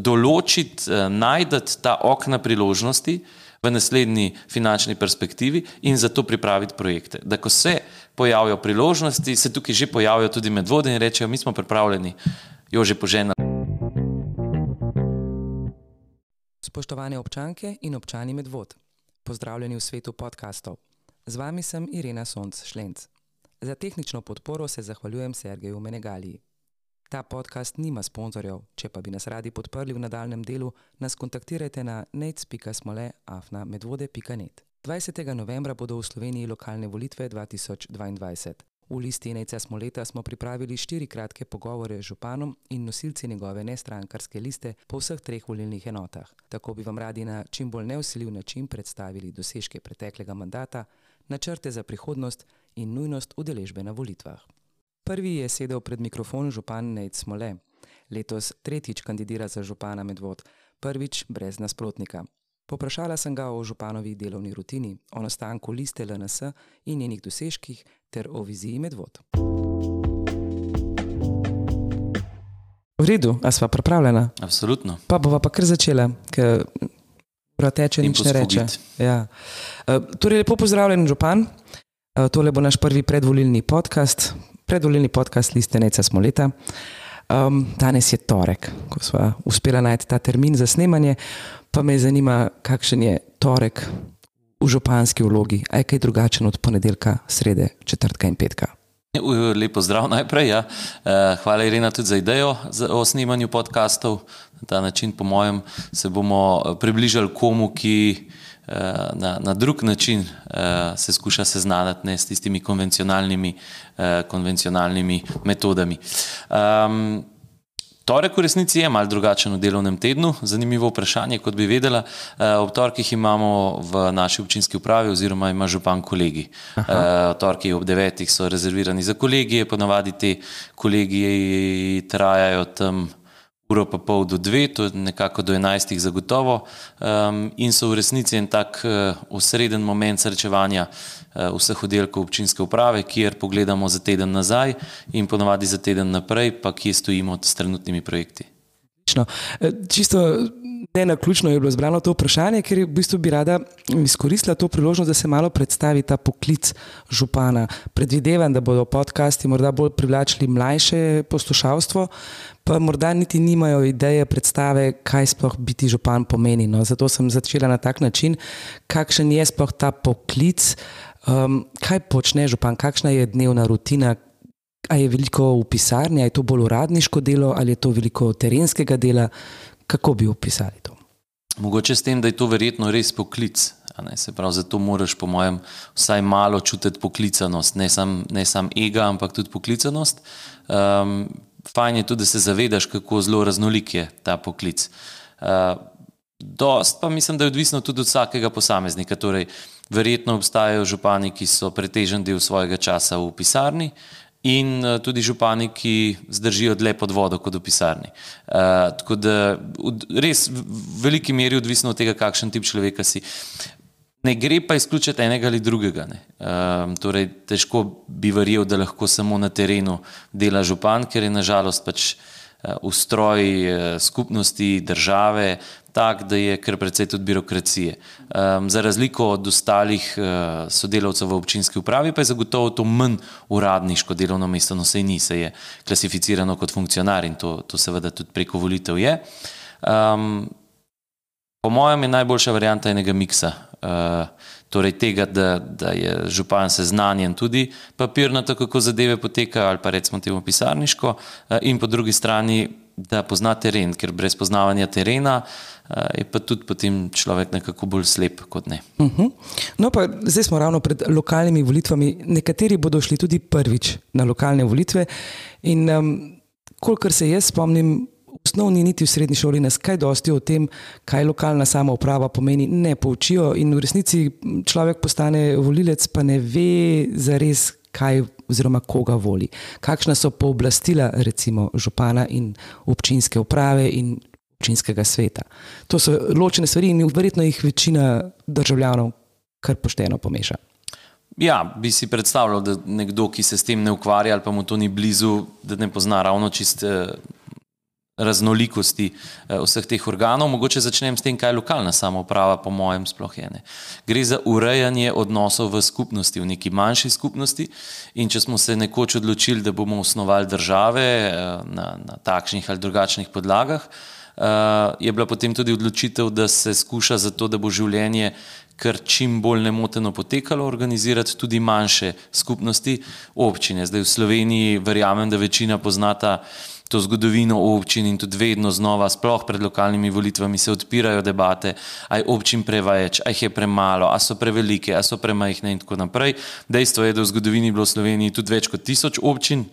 določiti, najti ta okna priložnosti v naslednji finančni perspektivi in za to pripraviti projekte. Da, ko se pojavijo priložnosti, se tukaj že pojavijo tudi medvode in rečejo: Mi smo pripravljeni, jo že požena. Spoštovane občanke in občani Medvod, pozdravljeni v svetu podkastov. Z vami sem Irena Sonc Šlenc. Za tehnično podporo se zahvaljujem Sergeju Menegaliji. Ta podcast nima sponzorjev, če pa bi nas radi podprli v nadaljem delu, nas kontaktirajte na nec.smole.afna.medvode.net. 20. novembra bodo v Sloveniji lokalne volitve 2022. V listi Neca Smoleta smo pripravili štiri kratke pogovore z županom in nosilci njegove nestrankarske liste po vseh treh volilnih enotah. Tako bi vam radi na čim bolj neusiljiv način predstavili dosežke preteklega mandata, načrte za prihodnost in nujnost udeležbe na volitvah. Prvi je sedel pred mikrofon župan Nec Smole. Letos tretjič kandidira za župana Medvod, prvič brez nasprotnika. Poprašala sem ga o županovi delovni rutini, o nastanku liste LNS in njenih dosežkih ter o viziji Medvod. V redu, a sva pripravljena? Absolutno. Pa bova pa kar začela, ker ura teče, nič ne reče. Ja. Torej, lepo pozdravljen, župan. Tole bo naš prvi predvolilni podcast, predvolilni podcast Liste Neca Smoleta. Um, danes je torek, ko smo uspeli najti ta termin za snemanje, pa me zanima, kakšen je torek v županski vlogi. A je kaj drugačen od ponedeljka, srede, četrtka in petka? Lepo zdrav najprej. Ja. Eh, hvala, Irina, tudi za idejo o snemanju podkastov. Na ta način, po mojem, se bomo eh, približali komu, ki na, na drug način se skuša seznaniti ne, s tistimi konvencionalnimi, konvencionalnimi metodami. Um, Torek v resnici je mal drugačen v delovnem tednu. Zanimivo vprašanje, kot bi vedela. Eh, ob torkih imamo v naši občinski upravi oziroma ima župan kolegi. Aha. Eh, torki ob devetih so rezervirani za kolegije, ponavadi te kolegije trajajo tam uro pa pol do dve, to je nekako do enajstih zagotovo um, in so v resnici en tak uh, osreden moment srečevanja uh, vseh oddelkov občinske uprave, kjer pogledamo za teden nazaj in ponovadi za teden naprej, pa kje stojimo s trenutnimi projekti. E, čisto ne na ključno je bilo zbrano to vprašanje, ker v bistvu bi rada izkoristila to priložnost, da se malo predstavi ta poklic župana. Predvidevam, da bodo podcasti morda bolj privlačili mlajše poslušalstvo, pa morda niti nimajo ideje, predstave, kaj sploh biti župan pomeni. No, zato sem začela na tak način, kakšen je sploh ta poklic, um, kaj počne župan, kakšna je dnevna rutina. A je veliko v pisarni, je to bolj uradniško delo, ali je to veliko terenskega dela, kako bi opisali to? Mogoče s tem, da je to verjetno res poklic. Se pravi, zato moraš, po mojem, vsaj malo čutiti poklicanost, ne samo sam ego, ampak tudi poklicanost. Um, fajn je tudi, da se zavedaš, kako zelo raznolik je ta poklic. Uh, dost pa mislim, da je odvisno tudi od vsakega posameznika. Torej, verjetno obstajajo župani, ki so pretežen del svojega časa v pisarni. In uh, tudi župani, ki zdržijo dlje pod vodo kot v pisarni. Uh, tako da res v veliki meri odvisno od tega, kakšen tip človeka si. Ne gre pa izključiti enega ali drugega. Um, torej, težko bi verjel, da lahko samo na terenu dela župan, ker je nažalost pač uh, ustroj uh, skupnosti, države tak, da je kar precej tudi birokracije. Um, za razliko od ostalih uh, sodelavcev v občinski upravi, pa je zagotovo to manj uradniško delovno mesto, no se ni, se je klasificirano kot funkcionar in to, to seveda tudi preko volitev je. Um, po mojem je najboljša varianta enega miksa. Uh, torej tega, da, da je župan seznanjen tudi papirnato, kako zadeve potekajo, ali pa recimo temu pisarniško, uh, in po drugi strani, da pozna teren, ker brez poznavanja terena uh, je pa tudi potem človek nekako bolj slep kot ne. Uh mhm. -huh. No, pa zdaj smo ravno pred lokalnimi volitvami, nekateri bodo šli tudi prvič na lokalne volitve. In um, kolikor se jaz spomnim, osnovni niti v srednji šoli nas kaj dosti o tem, kaj lokalna samouprava pomeni, ne poučijo in v resnici človek postane volilec, pa ne ve za res, kaj oziroma koga voli. Kakšna so pooblastila recimo župana in občinske uprave in občinskega sveta. To so ločene stvari in verjetno jih večina državljanov kar pošteno pomeša. Ja, bi si predstavljal, da nekdo, ki se s tem ne ukvarja ali pa mu to ni blizu, da ne pozna ravno čiste raznolikosti uh, vseh teh organov. Mogoče začnem s tem, kaj je lokalna samouprava, po mojem, sploh je ne. Gre za urejanje odnosov v skupnosti, v neki manjši skupnosti. In če smo se nekoč odločili, da bomo osnovali države uh, na, na takšnih ali drugačnih podlagah, uh, je bila potem tudi odločitev, da se skuša za to, da bo življenje kar čim bolj nemoteno potekalo, organizirati tudi manjše skupnosti občine. Zdaj v Sloveniji verjamem, da večina poznata to zgodovino občin in tudi vedno znova, sploh pred lokalnimi volitvami, se odpirajo debate, aj občin preveč, aj jih je premalo, a so prevelike, a so premajhne in tako naprej. Dejstvo je, da v zgodovini bilo v Sloveniji tudi več kot tisoč občin.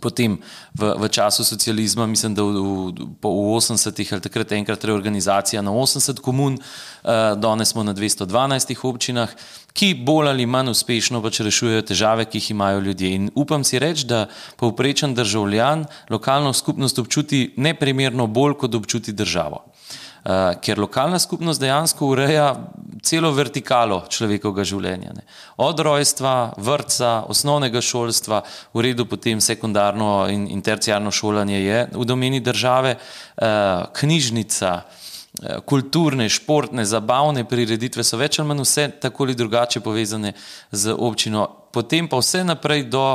Potem v, v času socializma, mislim, da v, v, v 80-ih ali takrat enkrat reorganizacija na 80 komun, uh, danes smo na 212 občinah, ki bolj ali manj uspešno pač rešujejo težave, ki jih imajo ljudje. In upam si reči, da povprečen državljan lokalno skupnost občuti neprimerno bolj, kot občuti državo. Uh, ker lokalna skupnost dejansko ureja celo vertikalo človekovega življenja. Ne. Od rojstva, vrtca, osnovnega šolstva, v redu potem sekundarno in, in terciarno šolanje je v domeni države, uh, knjižnica, uh, kulturne, športne, zabavne prireditve so več ali manj vse tako ali drugače povezane z občino, potem pa vse naprej do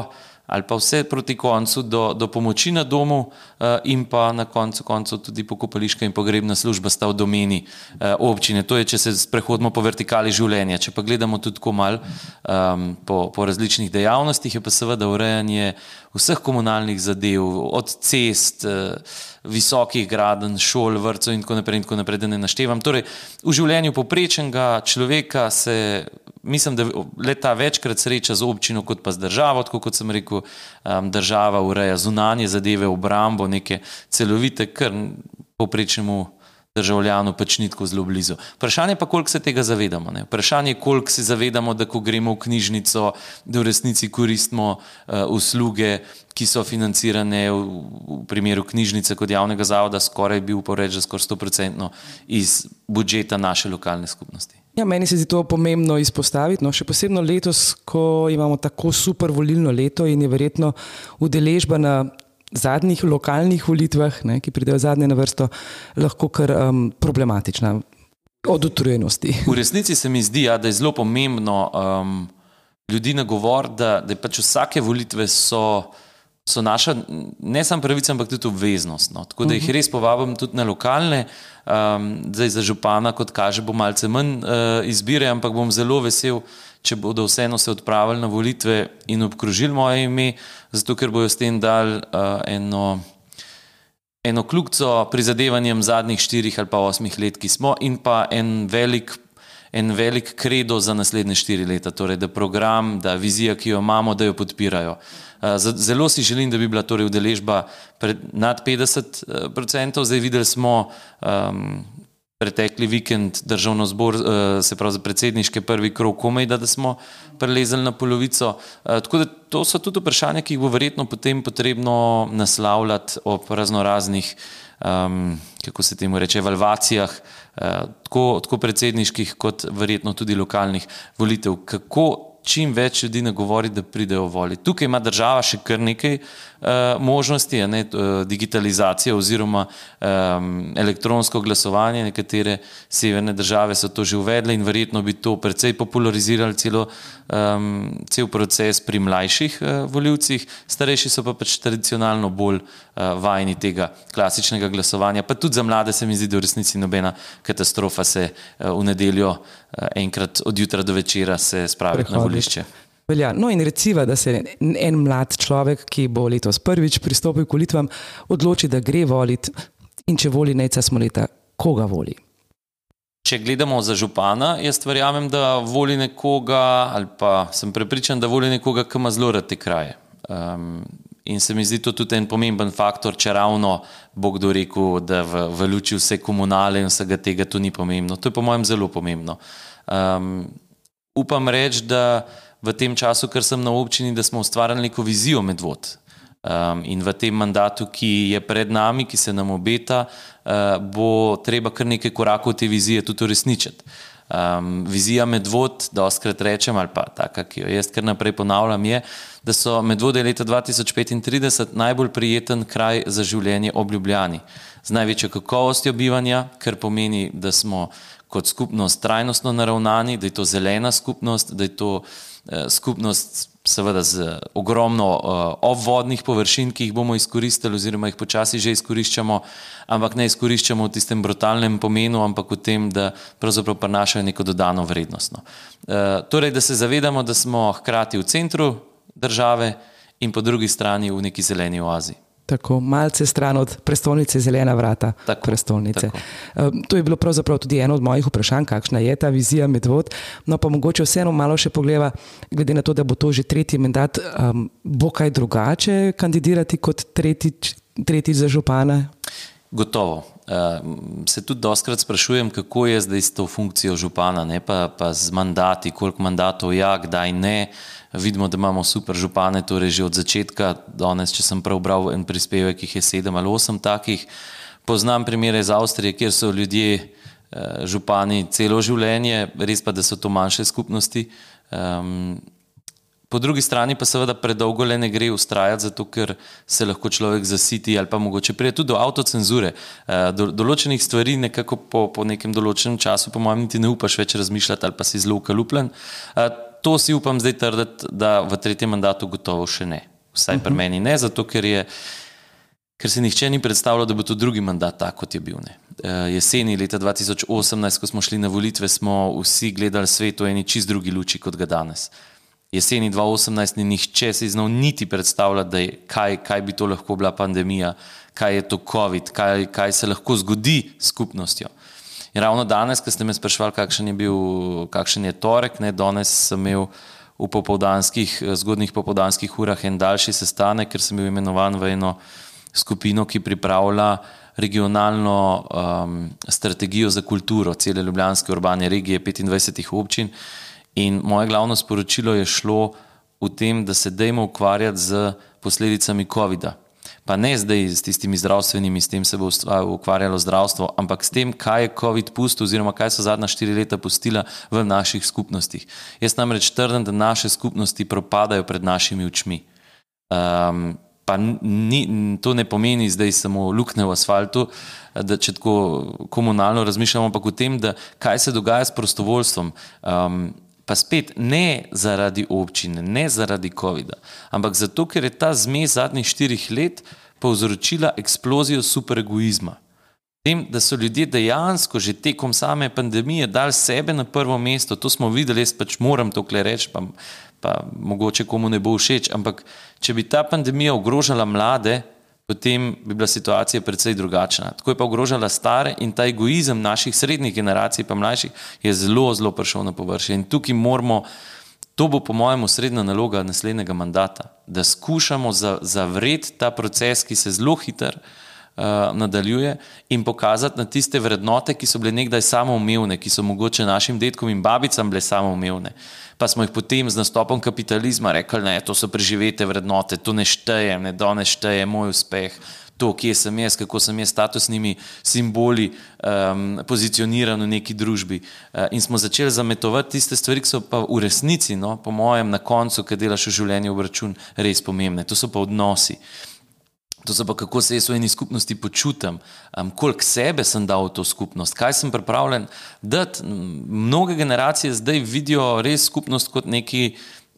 ali pa vse proti koncu do, do pomoči na domu uh, in pa na koncu koncu tudi pokopališka in pogrebna služba sta v domeni uh, občine. To je, če se sprehodimo po vertikali življenja. Če pa gledamo tudi tako mal um, po, po različnih dejavnostih, je pa seveda urejanje vseh komunalnih zadev, od cest, uh, visokih graden, šol, vrtcev in tako naprej, in tako naprej, da ne naštevam. Torej, v življenju poprečnega človeka se mislim, da leta večkrat sreča z občino, kot pa z državo. Tako kot sem rekel, um, država ureja zunanje zadeve, obrambo, neke celovite, kar poprečnemu državljanu pač ni tako zelo blizu. Vprašanje pa, koliko se tega zavedamo. Ne? Vprašanje je, koliko se zavedamo, da ko gremo v knjižnico, da v resnici koristimo uh, usluge, ki so financirane v, v primeru knjižnice kot javnega zavoda, skoraj bi reči, skoraj 100% iz budžeta naše lokalne skupnosti. Ja, meni se zdi to pomembno izpostaviti, no, še posebej letos, ko imamo tako super volilno leto in je verjetno udeležba na zadnjih lokalnih volitvah, ne, ki pridejo zadnje na vrsto, lahko kar um, problematična od utrujenosti. V resnici se mi zdi, ja, da je zelo pomembno um, ljudi nagovoriti, da, da pač vsake volitve so. So naša ne samo pravica, ampak tudi obveznost. No. Tako da jih mhm. res povabim tudi na lokalne, um, zdaj za župana, kot kaže, bo malce manj uh, izbire, ampak bom zelo vesel, če bodo vseeno se odpravili na volitve in obkrožili moje ime, zato ker bojo s tem dali uh, eno, eno kljubco prizadevanjem zadnjih štirih ali pa osmih let, ki smo, in pa en velik. En velik kredo za naslednje štiri leta, torej da program, da vizija, ki jo imamo, da jo podpirajo. Zelo si želim, da bi bila torej udeležba nad 50%. Zdaj videli smo um, pretekli vikend državno zbor, eh, se pravi predsedniške prvi krok, komaj da, da smo prelezali na polovico. Eh, tako da to so tudi vprašanja, ki jih bo verjetno potem potrebno naslavljati ob raznoraznih, um, kako se temu reče, evalvacijah, uh, tako, tako predsedniških, kot verjetno tudi lokalnih volitev. Kako čim več ljudi ne govori, da pridejo voliti. Tukaj ima država še kar nekaj uh, možnosti, ne, uh, digitalizacija oziroma um, elektronsko glasovanje. Nekatere severne države so to že uvedle in verjetno bi to precej popularizirali celo, um, cel proces pri mlajših uh, voljivcih, starejši so pa pač tradicionalno bolj uh, vajeni tega klasičnega glasovanja. Pa tudi za mlade se mi zdi, da v resnici nobena katastrofa se uh, v nedeljo uh, enkrat od jutra do večera se spravi na volišče. Velja. No, in reciva, da se en mlad človek, ki bo letos prvič pristopil k volitvam, odloči, da gre voliti in če voli neca smo leta, koga voli. Če gledamo za župana, jaz verjamem, da voli nekoga, ali pa sem prepričan, da voli nekoga, ki ima zelo rad te kraje. Um, in se mi zdi to tudi en pomemben faktor, če ravno bo kdo rekel, da v, v luči vse komunale in vsega tega to ni pomembno. To je po mojem zelo pomembno. Um, upam reči, da v tem času, ker sem na občini, da smo ustvarjali neko vizijo medvod. Um, in v tem mandatu, ki je pred nami, ki se nam obeta, uh, bo treba kar nekaj korakov te vizije tudi uresničiti. Um, vizija medvod, da oskrat rečem, ali pa taka, ki jo jaz kar naprej ponavljam, je, da so medvode leta 2035 najbolj prijeten kraj za življenje ob Ljubljani. Z največjo kakovostjo bivanja, kar pomeni, da smo kot skupnost trajnostno naravnani, da je to zelena skupnost, da je to uh, skupnost seveda z ogromno uh, obvodnih površin, ki jih bomo izkoristili, oziroma jih počasi že izkoriščamo, ampak ne izkoriščamo v tistem brutalnem pomenu, ampak v tem, da pravzaprav prinašajo neko dodano vrednost. No. Uh, torej, da se zavedamo, da smo hkrati v centru države in po drugi strani v neki zeleni oazi tako malce stran od prestolnice, zelena vrata tako, prestolnice. Tako. To je bilo pravzaprav tudi eno od mojih vprašanj, kakšna je ta vizija medvod. No, pa mogoče vseeno malo še pogleda, glede na to, da bo to že tretji mandat, um, bo kaj drugače kandidirati kot tretjič, tretjič za župana? Gotovo. Uh, se tudi doskrat sprašujem, kako je zdaj s to funkcijo župana, ne pa, pa z mandati, koliko mandatov ja, kdaj ne. Uh, vidimo, da imamo super župane, torej že od začetka, danes, če sem prav bral en prispevek, jih je sedem ali osem takih. Poznam primere iz Avstrije, kjer so ljudje, eh, župani celo življenje, res pa, da so to manjše skupnosti. Um, po drugi strani pa seveda predolgo le ne gre ustrajati, zato ker se lahko človek zasiti ali pa mogoče prije tudi do avtocenzure. Uh, do, določenih stvari nekako po, po nekem določenem času, po mojem, niti ne upaš več razmišljati ali pa si zelo ukalupljen. To si upam zdaj trditi, da v tretjem mandatu gotovo še ne. Vsaj pri uh mhm. -huh. meni ne, zato ker, je, ker se nihče ni predstavljal, da bo to drugi mandat tak, kot je bil. Ne. Eh, jeseni leta 2018, ko smo šli na volitve, smo vsi gledali svet v eni čist drugi luči, kot ga danes. Jeseni 2018 ni nihče si znal niti predstavljati, kaj, kaj bi to lahko bila pandemija, kaj je to COVID, kaj, kaj se lahko zgodi s skupnostjo. In ravno danes, ko ste me sprašvali, kakšen je bil, kakšen je torek, ne, danes sem imel v popoldanskih, zgodnih popoldanskih urah en daljši sestanek, ker sem bil imenovan v eno skupino, ki pripravlja regionalno um, strategijo za kulturo cele Ljubljanske urbane regije, 25 občin. In moje glavno sporočilo je šlo v tem, da se dajmo ukvarjati z posledicami COVID-a pa ne zdaj s tistimi zdravstvenimi, s tem se bo ukvarjalo zdravstvo, ampak s tem, kaj je COVID pustil, oziroma kaj so zadnja štiri leta pustila v naših skupnostih. Jaz namreč trdim, da naše skupnosti propadajo pred našimi očmi. Um, pa ni, to ne pomeni zdaj samo luknje v asfaltu, da če tako komunalno razmišljamo, ampak o tem, da kaj se dogaja s prostovoljstvom. Um, Pa spet ne zaradi občine, ne zaradi COVID-a, ampak zato, ker je ta zmes zadnjih štirih let povzročila eksplozijo superegoizma. Tem, da so ljudje dejansko že tekom same pandemije dali sebe na prvo mesto, to smo videli, jaz pač moram to kle reči, pa, pa mogoče komu ne bo všeč, ampak če bi ta pandemija ogrožala mlade, potem bi bila situacija precej drugačna. Tako je pa ogrožala stare in ta egoizem naših srednjih generacij, pa mlajših, je zelo, zelo prišel na površje. In tukaj moramo, to bo po mojem srednja naloga naslednjega mandata, da skušamo zavreti ta proces, ki se zelo hitro nadaljuje in pokazati na tiste vrednote, ki so bile nekdaj samoumevne, ki so mogoče našim detkom in babicam bile samoumevne. Pa smo jih potem z nastopom kapitalizma rekli, da to so preživete vrednote, to ne šteje, ne do ne šteje moj uspeh. To, kje sem jaz, kako sem jaz statusnimi simboli um, pozicioniran v neki družbi. Uh, in smo začeli zametovati tiste stvari, ki so pa v resnici, no, po mojem, na koncu, ki delaš v življenju v račun, res pomembne. To so pa odnosi. Uh, To so pa kako se jaz v eni skupnosti počutim, um, koliko sebe sem dal v to skupnost, kaj sem pripravljen dati. Mnoge generacije zdaj vidijo res skupnost kot nekaj,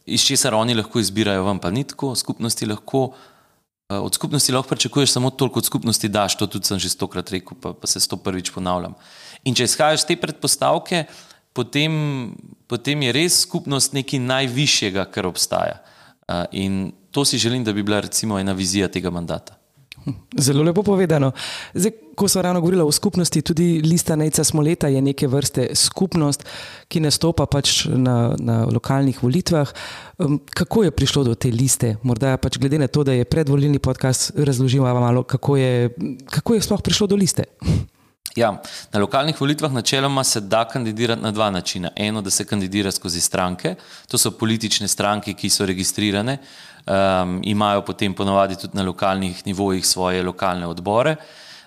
iz česar oni lahko izbirajo, vam pa ni tako. Skupnosti lahko, uh, od skupnosti lahko pričakuješ samo toliko, kot skupnosti daš. To tudi sem že stokrat rekel, pa, pa se sto prvič ponavljam. In če izhajaš iz te predpostavke, potem, potem je res skupnost nekaj najvišjega, kar obstaja. Uh, in to si želim, da bi bila recimo ena vizija tega mandata. Zelo lepo povedano. Zdaj, ko smo ravno govorili o skupnosti, tudi lista Nejca Smoleta je neke vrste skupnost, ki nastopa pač na, na lokalnih volitvah. Kako je prišlo do te liste? Morda pač glede na to, da je predvolilni podcast razložil malo, kako je, kako je sploh prišlo do liste. Ja, na lokalnih volitvah načeloma se da kandidirati na dva načina. Eno, da se kandidira skozi stranke, to so politične stranke, ki so registrirane, um, imajo potem ponovadi tudi na lokalnih nivojih svoje lokalne odbore.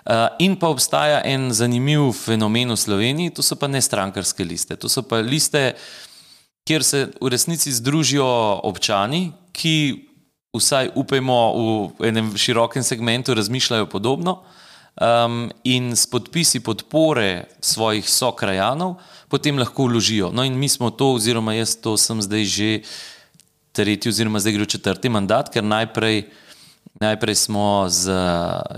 Uh, in pa obstaja en zanimiv fenomen v Sloveniji, to so pa ne strankarske liste. To so pa liste, kjer se v resnici združijo občani, ki vsaj upajmo v enem širokem segmentu razmišljajo podobno um, in s podpisi podpore svojih sokrajanov potem lahko vložijo. No, in mi smo to, oziroma jaz to sem zdaj že tretji, oziroma zdaj gre v četrti mandat, ker najprej. Najprej smo z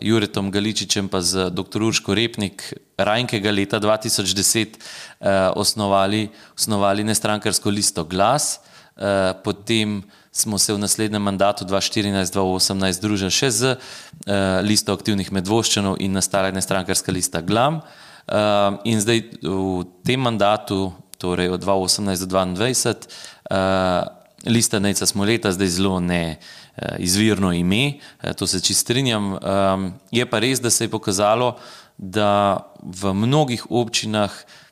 Juretom Galičičem pa z dr. Urško Repnik rajnkega leta 2010 eh, osnovali, osnovali nestrankarsko listo Glas, eh, potem smo se v naslednjem mandatu 2014-2018 združili še z uh, listo aktivnih medvoščanov in nastala je strankarska lista GLAM. Uh, in zdaj v tem mandatu, torej od 2018 do 2022, uh, lista Nejca Smoleta, zdaj zelo ne izvirno ime, to se čist strinjam. Um, je pa res, da se je pokazalo, da v mnogih občinah uh,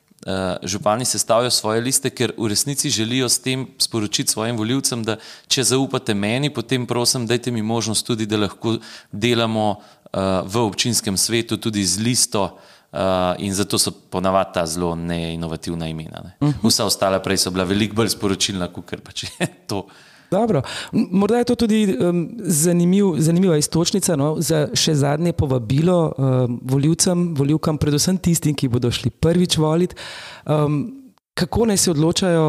župani sestavljajo svoje liste, ker v resnici želijo s tem sporočiti svojim voljivcem, da če zaupate meni, potem prosim, dajte mi možnost tudi, da lahko delamo uh, v občinskem svetu tudi z listo. Uh, in zato so ponavadi ta zelo neinovativna imena. Ne. Uh mhm. -huh. Vsa ostala prej so bila veliko bolj sporočilna, kot pač je to. Dobro. Morda je to tudi um, zanimiv, zanimiva istočnica no, za še zadnje povabilo um, voljivcem, voljivkam, predvsem tistim, ki bodo šli prvič voliti. Um, kako naj se odločajo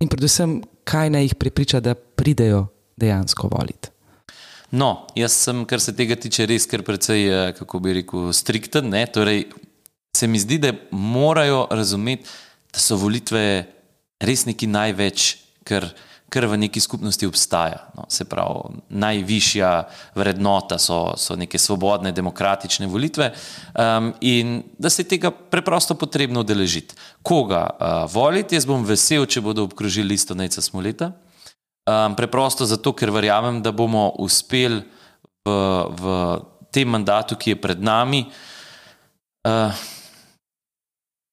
in predvsem, kaj naj jih prepriča, da pridejo dejansko voliti? No, jaz sem, kar se tega tiče, res kar precej, eh, kako bi rekel, strikten. Torej, se mi zdi, da morajo razumeti, da so volitve res neki največ, kar kar v neki skupnosti obstaja. No, se pravi, najvišja vrednota so, so neke svobodne, demokratične volitve um, in da se tega preprosto potrebno udeležiti. Koga uh, voliti, jaz bom vesel, če bodo obkrožili listo Neca Smoleta. Um, preprosto zato, ker verjamem, da bomo uspeli v, v tem mandatu, ki je pred nami, uh,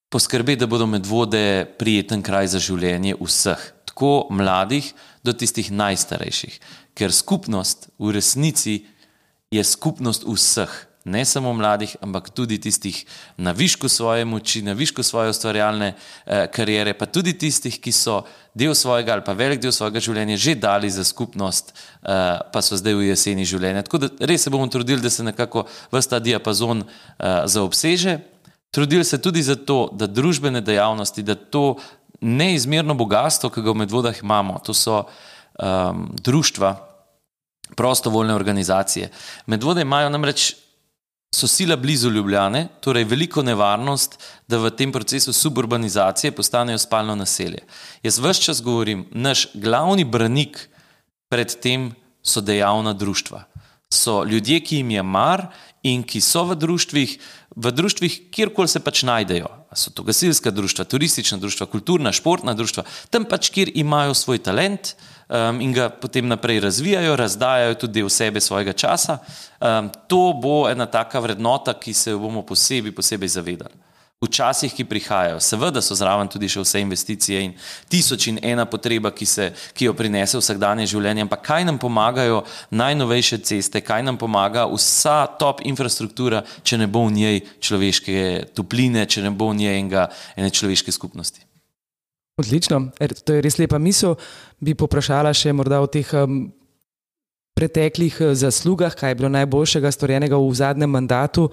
poskrbeti, da bodo medvode prijeten kraj za življenje vseh tako mladih, do tistih najstarejših. Ker skupnost v resnici je skupnost vseh, ne samo mladih, ampak tudi tistih na višku svoje moči, na višku svoje ustvarjalne eh, karijere, pa tudi tistih, ki so del svojega ali pa velik del svojega življenja že dali za skupnost, eh, pa so zdaj v jeseni življenja. Tako da res se bomo trudili, da se nekako vsta diapazon eh, zaobseže. Trudili se tudi za to, da družbene dejavnosti, da to neizmerno bogatstvo, ki ga v medvodah imamo. To so um, društva, prostovoljne organizacije. Medvode imajo namreč. So sila blizu Ljubljane, torej veliko nevarnost, da v tem procesu suburbanizacije postanejo spalno naselje. Jaz vse čas govorim, naš glavni branik pred tem so dejavna društva. So ljudje, ki jim je mar in ki so v društvih, v društvih, kjerkoli se pač najdejo. So to gasilska društva, turistična društva, kulturna, športna društva, tam pač, kjer imajo svoj talent um, in ga potem naprej razvijajo, razdajajo tudi del sebe, svojega časa. Um, to bo ena taka vrednota, ki se jo bomo posebej, posebej zavedali v časih, ki prihajajo. Seveda so zraven tudi še vse investicije in tisoč in ena potreba, ki, se, ki jo prinese vsakdanje življenje. Ampak kaj nam pomagajo najnovejše ceste, kaj nam pomaga vsa top infrastruktura, če ne bo v njej človeške topline, če ne bo v njej enega, ene človeške skupnosti. Odlično, er, to je res lepa misel. Bi poprašala še morda o teh um, preteklih uh, zaslugah, kaj je bilo najboljšega storjenega v zadnjem mandatu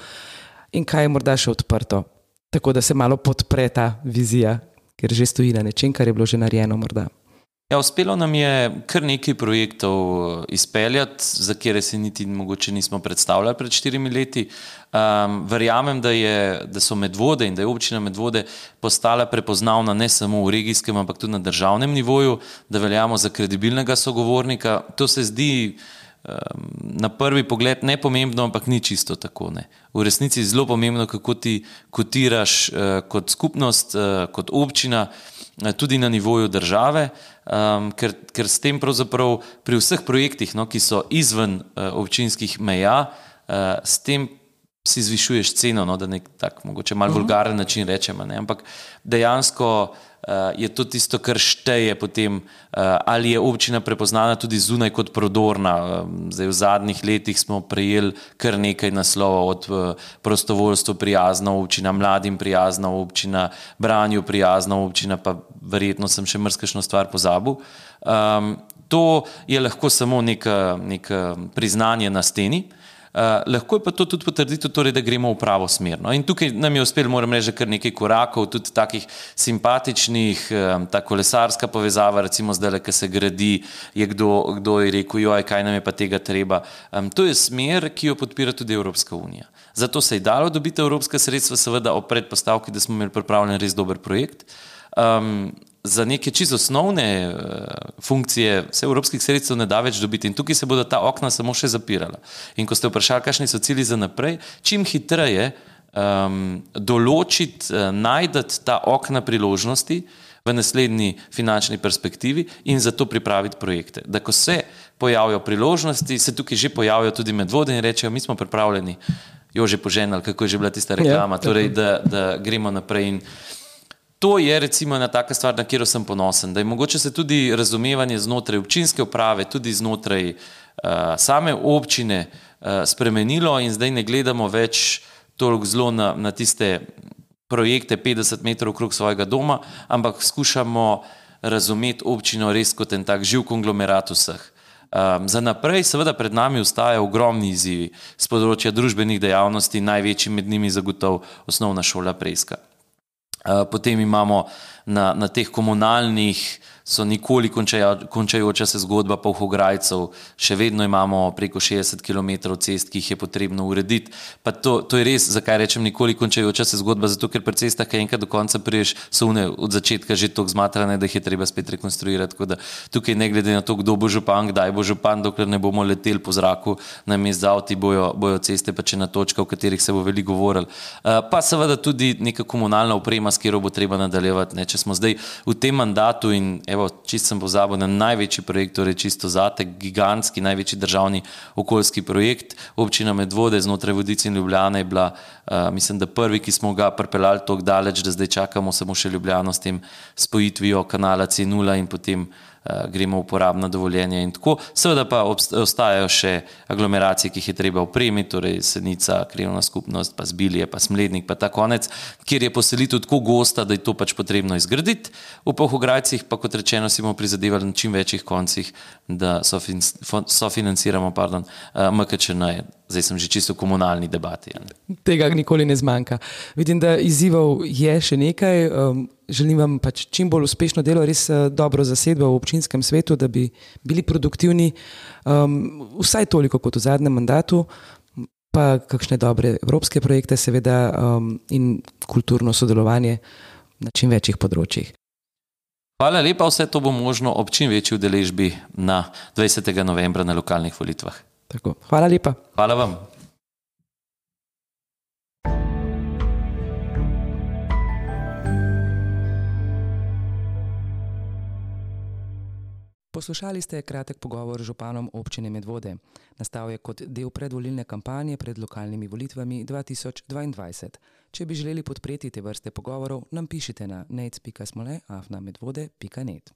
in kaj je morda še odprto tako da se malo podpre ta vizija, ker že stoji na nečem, kar je bilo že narejeno. Morda. Ja, uspelo nam je kar nekaj projektov eh, izpeljati, za katere se niti mogoče nismo predstavljali pred štirimi leti. Um, verjamem, da, je, da so medvode in da je občina medvode postala prepoznavna ne samo v regijskem, ampak tudi na državnem nivoju, da veljamo za kredibilnega sogovornika. To se zdi na prvi pogled ne pomembno, ampak ni čisto tako. Ne. V resnici je zelo pomembno, kako ti kotiraš eh, kot skupnost, eh, kot občina, eh, tudi na nivoju države, ker, ker s tem pravzaprav pri vseh projektih, no, ki so izven občinskih meja, s tem si zvišuješ ceno, no, da nek tak mogoče mal vulgaren način rečemo, ne, ampak dejansko je to tisto, kar šteje potem, ali je občina prepoznana tudi zunaj kot prodorna. Zdaj, v zadnjih letih smo prejeli kar nekaj naslovov od prostovoljstva prijazna občina, mladim prijazna občina, branju prijazna občina, pa verjetno sem še mrskešno stvar pozabil. Um, to je lahko samo neko priznanje na steni. Uh, lahko je pa to tudi potrditev, torej, da gremo v pravo smer. No? In tukaj nam je uspelo, moram reči, kar nekaj korakov, tudi takih simpatičnih, um, ta kolesarska povezava, recimo zdaj, ki se gradi, je kdo, kdo je rekel, joj, kaj nam je pa tega treba. Um, to je smer, ki jo podpira tudi Evropska unija. Zato se je dalo dobiti evropska sredstva, seveda ob predpostavki, da smo imeli pripravljen res dober projekt. Um, za neke čisto osnovne uh, funkcije se evropskih sredstev ne da več dobiti in tukaj se bodo ta okna samo še zapirala. In ko ste vprašali, kakšni so cilji za naprej, čim hitreje um, določiti, uh, najdete ta okna priložnosti v naslednji finančni perspektivi in za to pripraviti projekte. Da ko se pojavijo priložnosti, se tukaj že pojavijo tudi medvode in rečejo, mi smo pripravljeni, jo že poženali, kako je že bila tista reklama, ja, torej, da, da gremo naprej. In, to je recimo ena taka stvar, na katero sem ponosen, da je mogoče se tudi razumevanje znotraj občinske uprave, tudi znotraj uh, same občine uh, spremenilo in zdaj ne gledamo več toliko zelo na, na tiste projekte 50 metrov okrog svojega doma, ampak skušamo razumeti občino res kot en tak živ konglomerat vseh. Um, za naprej, seveda, pred nami ostajajo ogromni izzivi z področja družbenih dejavnosti, največji med njimi zagotovo osnovna šola Preska. Eh, potem imamo na, na teh komunalnih so nikoli končajoča se zgodba polhograjcev, še vedno imamo preko 60 km cest, ki jih je potrebno urediti. Pa to, to je res, zakaj rečem nikoli končajoča se zgodba, zato ker pri cestah, ki enkrat do konca priješ, so une od začetka že tako zmatrane, da jih je treba spet rekonstruirati. Tako da tukaj ne glede na to, kdo bo župan, kdaj bo župan, dokler ne bomo leteli po zraku, na mest za avti bojo, bojo ceste pa če na točka, o katerih se bo veliko govoril. Uh, pa seveda tudi neka komunalna oprema, s katero bo treba nadaljevati. Ne. Če smo zdaj v tem mandatu in evo, čist sem pozabil na največji projekt, torej čisto zate, gigantski, največji državni okoljski projekt. Občina Medvode znotraj Vodice in Ljubljana je bila, uh, mislim, da prvi, ki smo ga pripeljali tako daleč, da zdaj čakamo samo še Ljubljano s tem spojitvijo kanala C0 in potem uh, gremo v uporabno dovoljenje in tako. Seveda pa ostajajo še aglomeracije, ki jih je treba upremiti, torej Senica, Krivna skupnost, pa Zbilje, pa Smlednik, pa ta konec, kjer je poselitev tako gosta, da je to pač potrebno izgraditi. V Pohograjcih pa, kot rečeno, si bomo prizadevali na čim večjih koncih, da sofinanciramo pardon, uh, MKČN. Zdaj sem že čisto v komunalni debati. Ja. Tega nikoli ne zmanjka. Vidim, da izzivov je še nekaj. Um, želim vam pač čim bolj uspešno delo, res uh, dobro zasedbo v občinskem svetu, da bi bili produktivni, um, vsaj toliko kot v zadnjem mandatu, pa kakšne dobre evropske projekte, seveda, um, in kulturno sodelovanje na čim večjih področjih. Hvala lepa, vse to bo možno ob čim večji udeležbi na 20. novembra na lokalnih volitvah. Tako. Hvala lepa. Hvala vam. Poslušali ste kratek pogovor z županom občine Medvode. Nastal je kot del predvolilne kampanje pred lokalnimi volitvami 2022. Če bi želeli podpreti te vrste pogovorov, nam pišite na nec.smole afna medvode.net.